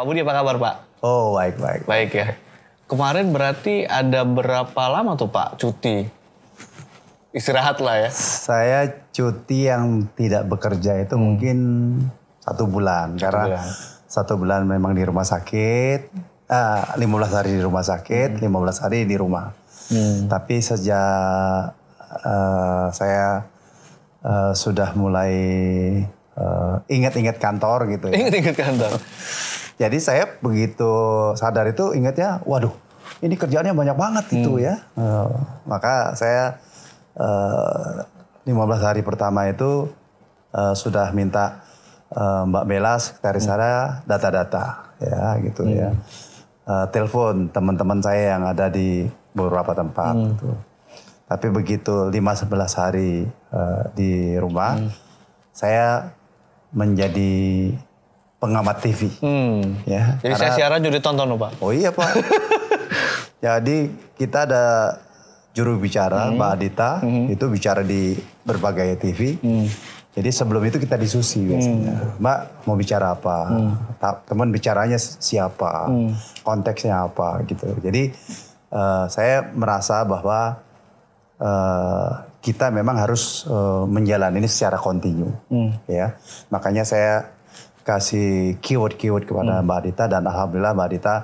Pak Budi apa kabar Pak? Oh baik baik. Baik ya. Kemarin berarti ada berapa lama tuh Pak cuti? Istirahat lah ya. Saya cuti yang tidak bekerja itu mungkin satu bulan karena bulan. satu bulan memang di rumah sakit, ah, 15 hari di rumah sakit, 15 hari di rumah. Tapi sejak eh, saya eh, sudah mulai eh, ingat-ingat kantor gitu ya. Ingat-ingat kantor. Jadi saya begitu sadar itu ingatnya, waduh, ini kerjaannya banyak banget itu ya. Eh, maka saya eh, 15 hari pertama itu eh, sudah minta eh, Mbak Bella sekretaris saya data-data ya gitu ya. Eh, telepon teman-teman saya yang ada di beberapa tempat gitu. Tapi begitu 5-11 hari eh, di rumah, saya menjadi pengamat TV. Hmm. Ya, Jadi saya siaran juga ditonton loh Pak. Oh iya Pak. Jadi kita ada juru bicara Mbak Adita itu bicara di berbagai TV. Jadi sebelum itu kita diskusi biasanya. Mbak mau bicara apa? Ta- Teman bicaranya siapa? Konteksnya apa gitu. Jadi eh, saya merasa bahwa eh, kita memang harus eh, menjalani ini secara kontinu, ya. Makanya saya kasih keyword-keyword kepada Mbak Adita dan alhamdulillah Mbak Adita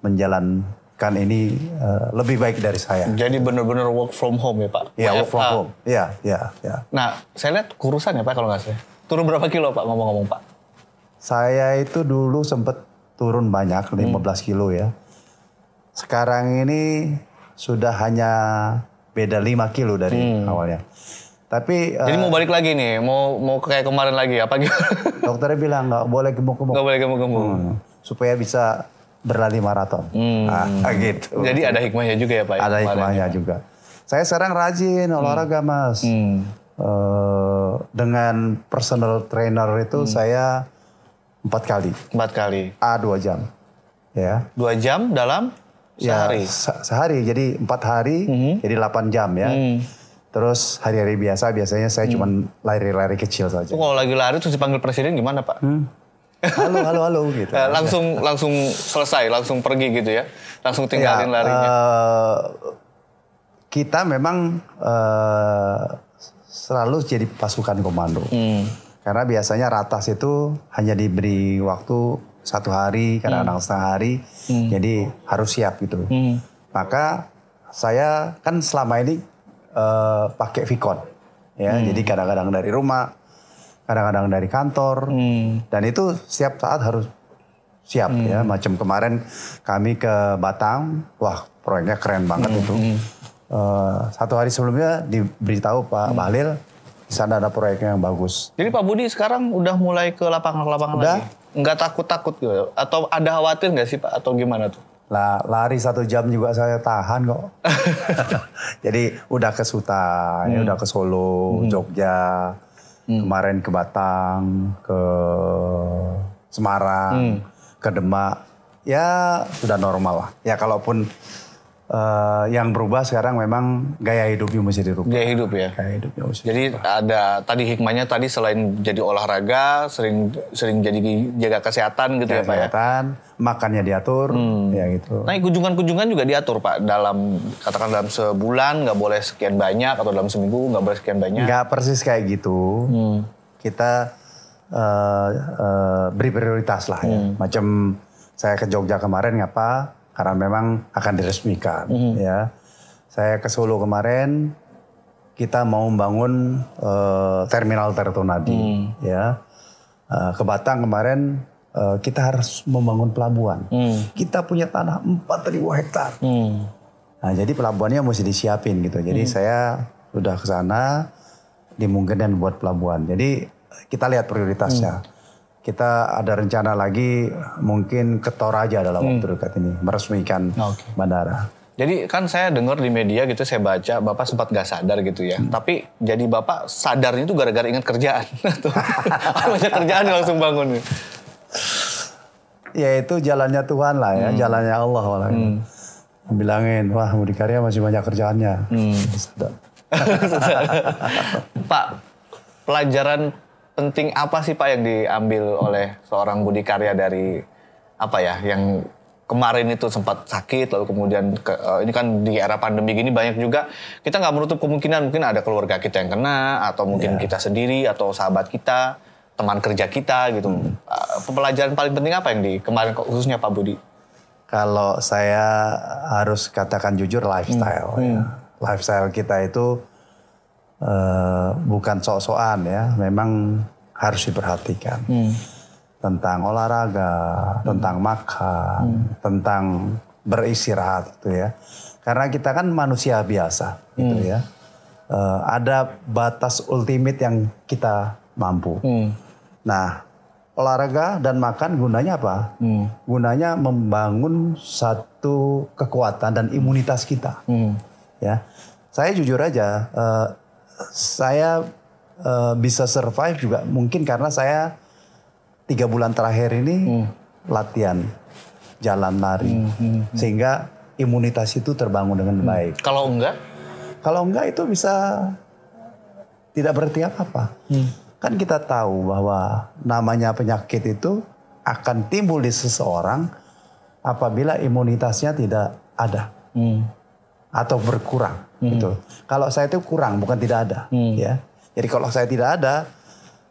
menjalankan ini eh, lebih baik dari saya. Jadi benar-benar work from home ya Pak? Ya, work from WFH. home. Ya, ya, ya. Nah, saya lihat kurusan ya Pak kalau nggak salah. Turun berapa kilo Pak ngomong-ngomong Pak? Saya itu dulu sempat turun banyak, 15 kilo ya. Sekarang ini sudah hanya beda 5 kilo dari awalnya. Tapi eh, Jadi mau balik lagi nih, mau mau kayak kemarin lagi apa gitu? dokternya bilang nggak boleh gemuk-gemuk. Nggak boleh gemuk-gemuk. Hmm, supaya bisa berlari maraton. Ah, gitu. Jadi ada hikmahnya juga ya Pak? ya, ada hikmahnya ya? juga. Saya sekarang rajin olahraga mas. Hmm. Eh, dengan personal trainer Hmm. itu saya empat kali, Empat kali. a dua jam, ya. Dua jam dalam sehari. Ya, se- sehari. Jadi empat hari, Hmm. jadi 8 jam ya. Terus hari-hari biasa biasanya saya Hmm. cuma lari-lari kecil saja. Itu kalau lagi lari terus dipanggil presiden gimana Pak? Halo, halo, halo gitu. Eh, langsung langsung selesai, langsung pergi gitu ya? Langsung Ya, tinggalin larinya. eh, kita memang eh, selalu jadi pasukan komando. Hmm. Karena biasanya ratas itu hanya diberi waktu satu hari, kadang-kadang setengah hari, jadi harus siap gitu. Hmm. Maka saya kan selama ini eh, pakai Vicon, ya. Jadi kadang-kadang dari rumah, kadang-kadang dari kantor, Hmm. dan itu setiap saat harus siap ya. Macam kemarin kami ke Batang, wah proyeknya keren banget itu. Eh, satu hari sebelumnya diberitahu Pak Bahlil di sana ada proyeknya yang bagus. Jadi Pak Budi sekarang udah mulai ke lapangan-lapangan Udah. lagi? Nggak takut-takut gitu? Atau ada khawatir nggak sih Pak? Atau gimana tuh? Lah lari satu jam juga saya tahan kok. Jadi udah ke Suta, ya udah ke Solo, Jogja, kemarin ke Batang, ke Semarang, ke Demak. Ya sudah normal lah. Ya kalaupun eh, yang berubah sekarang memang gaya hidupnya mesti dirubah. Gaya hidup ya? Gaya hidupnya mesti. Jadi ada tadi hikmahnya tadi selain jadi olahraga, sering sering jadi jaga kesehatan gitu ya Pak ya? Kesehatan, makannya diatur, ya gitu. Nah kunjungan-kunjungan juga diatur Pak dalam katakan dalam sebulan nggak boleh sekian banyak atau dalam seminggu nggak boleh sekian banyak. Nggak persis kayak gitu. Kita eh, eh, beri prioritas lah ya. Macam saya ke Jogja kemarin ngapa? Karena memang akan diresmikan ya. Saya ke Solo kemarin kita mau membangun eh, terminal Tertonadi ya. Eh, ke Batang kemarin eh, kita harus membangun pelabuhan. Kita punya tanah 4.000 hektar. Hmm. Nah, jadi pelabuhannya mesti disiapin gitu. Jadi saya sudah ke sana dimungkinkan buat pelabuhan. Jadi kita lihat prioritasnya. Kita ada rencana lagi mungkin ke Toraja dalam waktu dekat ini meresmikan Oke. bandara. Jadi kan saya dengar di media gitu saya baca Bapak sempat gak sadar gitu ya. Tapi jadi Bapak sadarnya itu gara-gara ingat kerjaan. Banyak kerjaan langsung bangun. Ya itu jalannya Tuhan lah ya, jalannya Allah malah. Bilangin, wah Budi Karya masih banyak kerjaannya. Sadar. Pak, pelajaran penting apa sih Pak yang diambil oleh seorang Budi Karya dari apa ya yang kemarin itu sempat sakit lalu kemudian ke, uh, ini kan di era pandemi gini banyak juga kita nggak menutup kemungkinan mungkin ada keluarga kita yang kena atau mungkin Ya. kita sendiri atau sahabat kita teman kerja kita gitu Hmm. Uh, pelajaran paling penting apa yang di kemarin khususnya Pak Budi Kalau saya harus katakan jujur lifestyle Hmm. ya. Lifestyle kita itu eh, bukan sok-sokan ya, memang harus diperhatikan. Hmm. Tentang olahraga, tentang makan, tentang beristirahat gitu ya. Karena kita kan manusia biasa gitu ya. Eh, ada batas ultimate yang kita mampu. Hmm. Nah, olahraga dan makan gunanya apa? Hmm. Gunanya membangun satu kekuatan dan imunitas kita. Hmm. Ya, saya jujur aja, eh, saya eh, bisa survive juga. Mungkin karena saya tiga bulan terakhir ini latihan jalan lari, sehingga imunitas itu terbangun dengan baik. kalau enggak? Kalau enggak itu bisa tidak berarti apa-apa. Kan kita tahu bahwa namanya penyakit itu akan timbul di seseorang apabila imunitasnya tidak ada. Hmm. Atau berkurang gitu. Kalau saya itu kurang bukan tidak ada ya. Jadi kalau saya tidak ada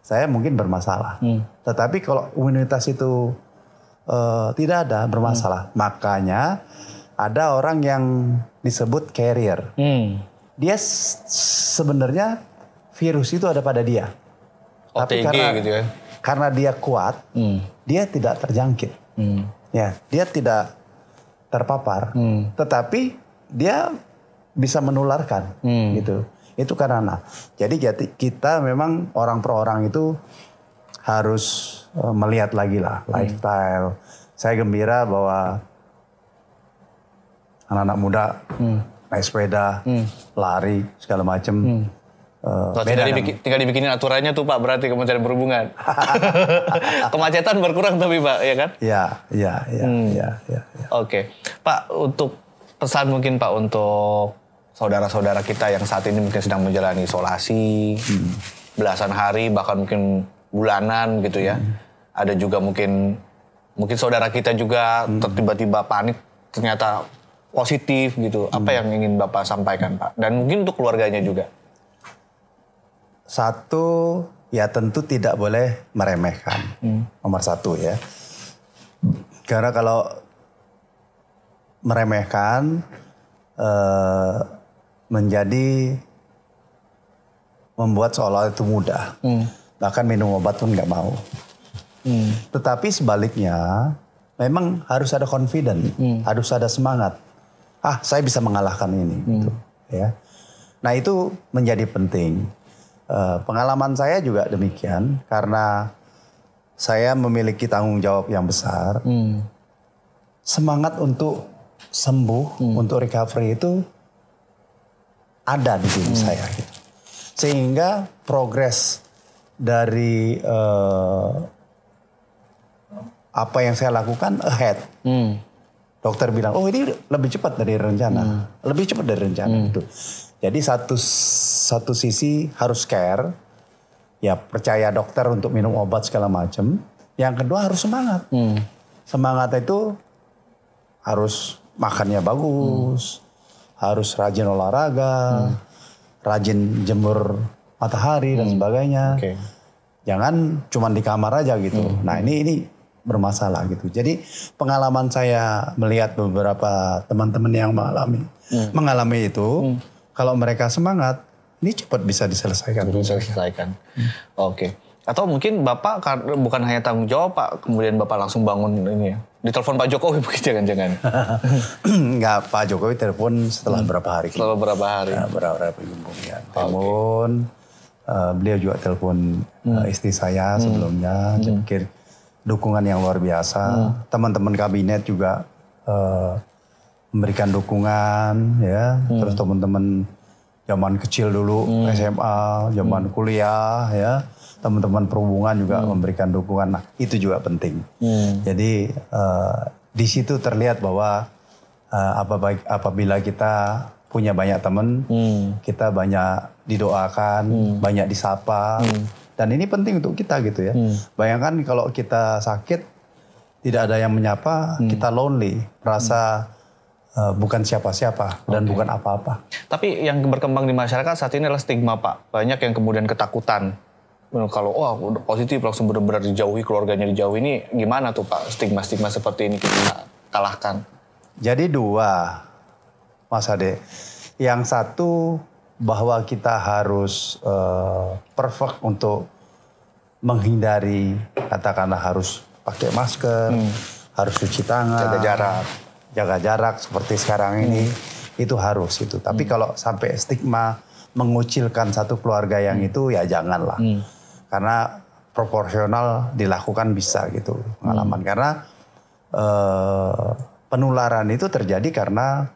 saya mungkin bermasalah. Tetapi kalau imunitas itu eh, tidak ada bermasalah. Makanya ada orang yang disebut carrier Hmm. dia sebenarnya virus itu ada pada dia. Tapi OTG karena gitu ya karena dia kuat, Hmm. dia tidak terjangkit. Hmm. Ya, dia tidak terpapar. Hmm. Tetapi dia bisa menularkan Hmm. gitu. Itu karena jadi jadi kita memang orang per orang itu harus eh, melihat lagi lah Hmm. lifestyle. Saya gembira bahwa anak-anak muda Hmm. naik sepeda, lari segala macam. Eh, Tuh, beda tinggal, dengan- dibikin, tinggal dibikinin aturannya tuh Pak berarti Kementerian Perhubungan. Kemacetan berkurang tapi Pak, ya kan? Ya, ya, ya, Hmm. ya, ya, ya. Oke, Pak untuk pesan mungkin Pak untuk saudara-saudara kita yang saat ini mungkin sedang menjalani isolasi belasan hari bahkan mungkin bulanan gitu ya. Ada juga mungkin mungkin saudara kita juga ter- tiba-tiba panik ternyata positif gitu. Apa yang ingin Bapak sampaikan Pak? Dan mungkin untuk keluarganya juga. Satu, ya tentu tidak boleh meremehkan. Nomor satu ya. Karena kalau meremehkan eh, menjadi membuat seolah itu mudah. Bahkan minum obat pun nggak mau. Tetapi sebaliknya, memang harus ada confident, harus ada semangat. Ah, saya bisa mengalahkan ini. gitu, ya. Nah itu menjadi penting. Eh, pengalaman saya juga demikian karena saya memiliki tanggung jawab yang besar. Semangat untuk sembuh, untuk recovery itu ada di diri saya. Gitu. Sehingga progres dari eh, apa yang saya lakukan ahead. Hmm. Dokter bilang, oh ini lebih cepat dari rencana, lebih cepat dari rencana itu. Jadi satu satu sisi harus care, ya percaya dokter untuk minum obat segala macam. Yang kedua harus semangat. Semangat itu harus makannya bagus, harus rajin olahraga, rajin jemur matahari dan sebagainya. Oke. Jangan cuma di kamar aja gitu. Nah ini ini bermasalah gitu. Jadi pengalaman saya melihat beberapa teman-teman yang mengalami mengalami itu, kalau mereka semangat, ini cepat bisa diselesaikan. bisa diselesaikan. Oke. Atau mungkin Bapak bukan hanya tanggung jawab Pak, kemudian Bapak langsung bangun ini ya. Ditelepon Pak Jokowi mungkin jangan-jangan. Enggak, Pak Jokowi telepon setelah berapa hari. Setelah beberapa hari. Ya, berapa minggu ya. Telepon, eh, beliau juga telepon eh, istri saya sebelumnya, saya pikir dukungan yang luar biasa. Teman-teman kabinet juga eh, memberikan dukungan, ya. Terus teman-teman zaman kecil dulu SMA, zaman kuliah, ya. Teman-teman perhubungan juga memberikan dukungan. Nah, itu juga penting. Jadi eh, di situ terlihat bahwa eh, apa- apabila kita punya banyak teman, kita banyak didoakan, banyak disapa, dan ini penting untuk kita gitu ya. Bayangkan kalau kita sakit, tidak ada yang menyapa, kita lonely, merasa uh, bukan siapa-siapa dan bukan apa-apa. Tapi yang berkembang di masyarakat saat ini adalah stigma Pak. Banyak yang kemudian ketakutan. Kalau wah udah positif langsung benar-benar dijauhi keluarganya dijauhi ini gimana tuh Pak stigma-stigma seperti ini kita kalahkan? Jadi dua, Mas Ade. Yang satu bahwa kita harus uh, perfect untuk menghindari katakanlah harus pakai masker, hmm. harus cuci tangan, jaga jarak, jaga jarak seperti sekarang ini hmm. itu harus itu. Tapi hmm. kalau sampai stigma mengucilkan satu keluarga yang hmm. itu ya janganlah. Hmm. Karena proporsional dilakukan bisa gitu pengalaman. Hmm. Karena uh, penularan itu terjadi karena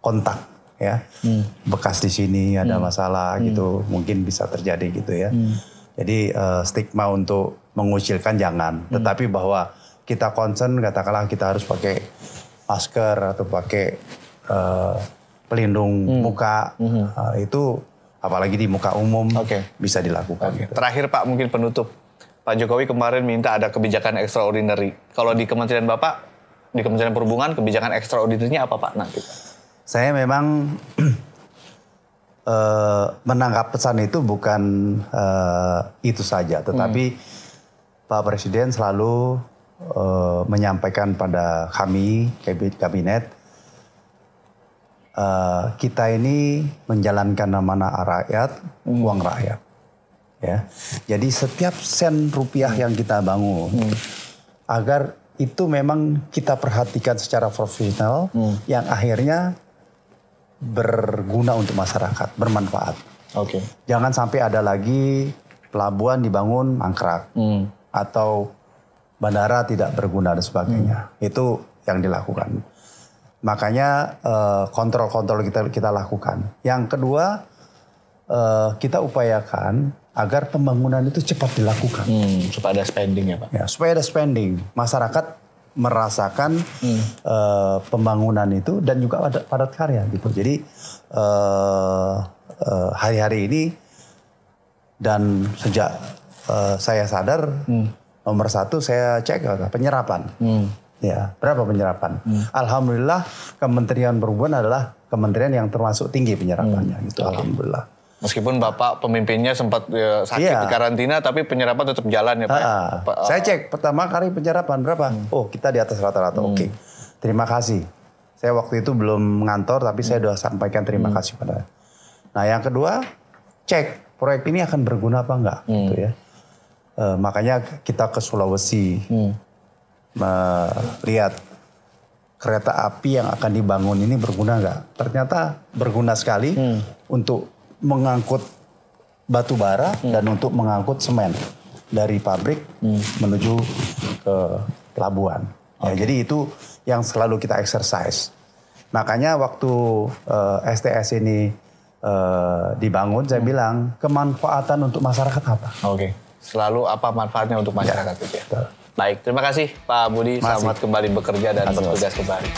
kontak ya. Hmm. Bekas di sini ada hmm. masalah hmm. gitu, mungkin bisa terjadi gitu ya. Hmm. Jadi uh, stigma untuk mengucilkan jangan, hmm. tetapi bahwa kita concern katakanlah kita harus pakai masker atau pakai uh, pelindung hmm. muka hmm. Uh, itu apalagi di muka umum okay. bisa dilakukan. Okay. Gitu. Terakhir Pak mungkin penutup. Pak Jokowi kemarin minta ada kebijakan extraordinary. Kalau di Kementerian Bapak, di Kementerian Perhubungan kebijakan extraordinary apa Pak nanti? Saya memang uh, menangkap pesan itu bukan uh, itu saja, tetapi hmm. Pak Presiden selalu uh, menyampaikan pada kami kabinet uh, kita ini menjalankan amanah rakyat, hmm. uang rakyat. Ya. Jadi setiap sen rupiah yang kita bangun hmm. agar itu memang kita perhatikan secara profesional hmm. yang akhirnya berguna untuk masyarakat, bermanfaat. Oke. Okay. Jangan sampai ada lagi pelabuhan dibangun mangkrak hmm. atau bandara tidak berguna dan sebagainya. Hmm. Itu yang dilakukan. Makanya eh, kontrol-kontrol uh, kita kita lakukan. Yang kedua uh, kita upayakan agar pembangunan itu cepat dilakukan. Hmm, supaya ada spending ya pak. Ya, supaya ada spending. Masyarakat merasakan hmm. uh, pembangunan itu dan juga padat, padat karya gitu. Jadi hari-hari uh, uh, ini dan sejak uh, saya sadar hmm. nomor satu saya cek penyerapan. Hmm Ya, berapa penyerapan? Hmm. Alhamdulillah Kementerian Perhubungan adalah kementerian yang termasuk tinggi penyerapannya hmm. gitu. Okay. Alhamdulillah. Meskipun Bapak pemimpinnya sempat ya, sakit iya. di karantina, tapi penyerapan tetap jalan ya Pak. Ha, Pak saya cek pertama kali penyerapan berapa? Hmm. Oh kita di atas rata-rata. Hmm. Oke, okay. terima kasih. Saya waktu itu belum ngantor, tapi hmm. saya sudah sampaikan terima hmm. kasih pada. Nah yang kedua, cek proyek ini akan berguna apa enggak, hmm. gitu ya. Uh, makanya kita ke Sulawesi. Hmm melihat kereta api yang akan dibangun ini berguna nggak? Ternyata berguna sekali hmm. untuk mengangkut batu bara hmm. dan untuk mengangkut semen dari pabrik hmm. menuju ke pelabuhan. Okay. Ya, jadi itu yang selalu kita exercise. Makanya waktu uh, eh, STS ini uh, dibangun, saya hmm. bilang kemanfaatan untuk masyarakat apa? Oke. Okay. Selalu apa manfaatnya untuk masyarakat ya. itu ya? Baik, terima kasih Pak Budi. Masih. Selamat kembali bekerja dan bertugas kembali.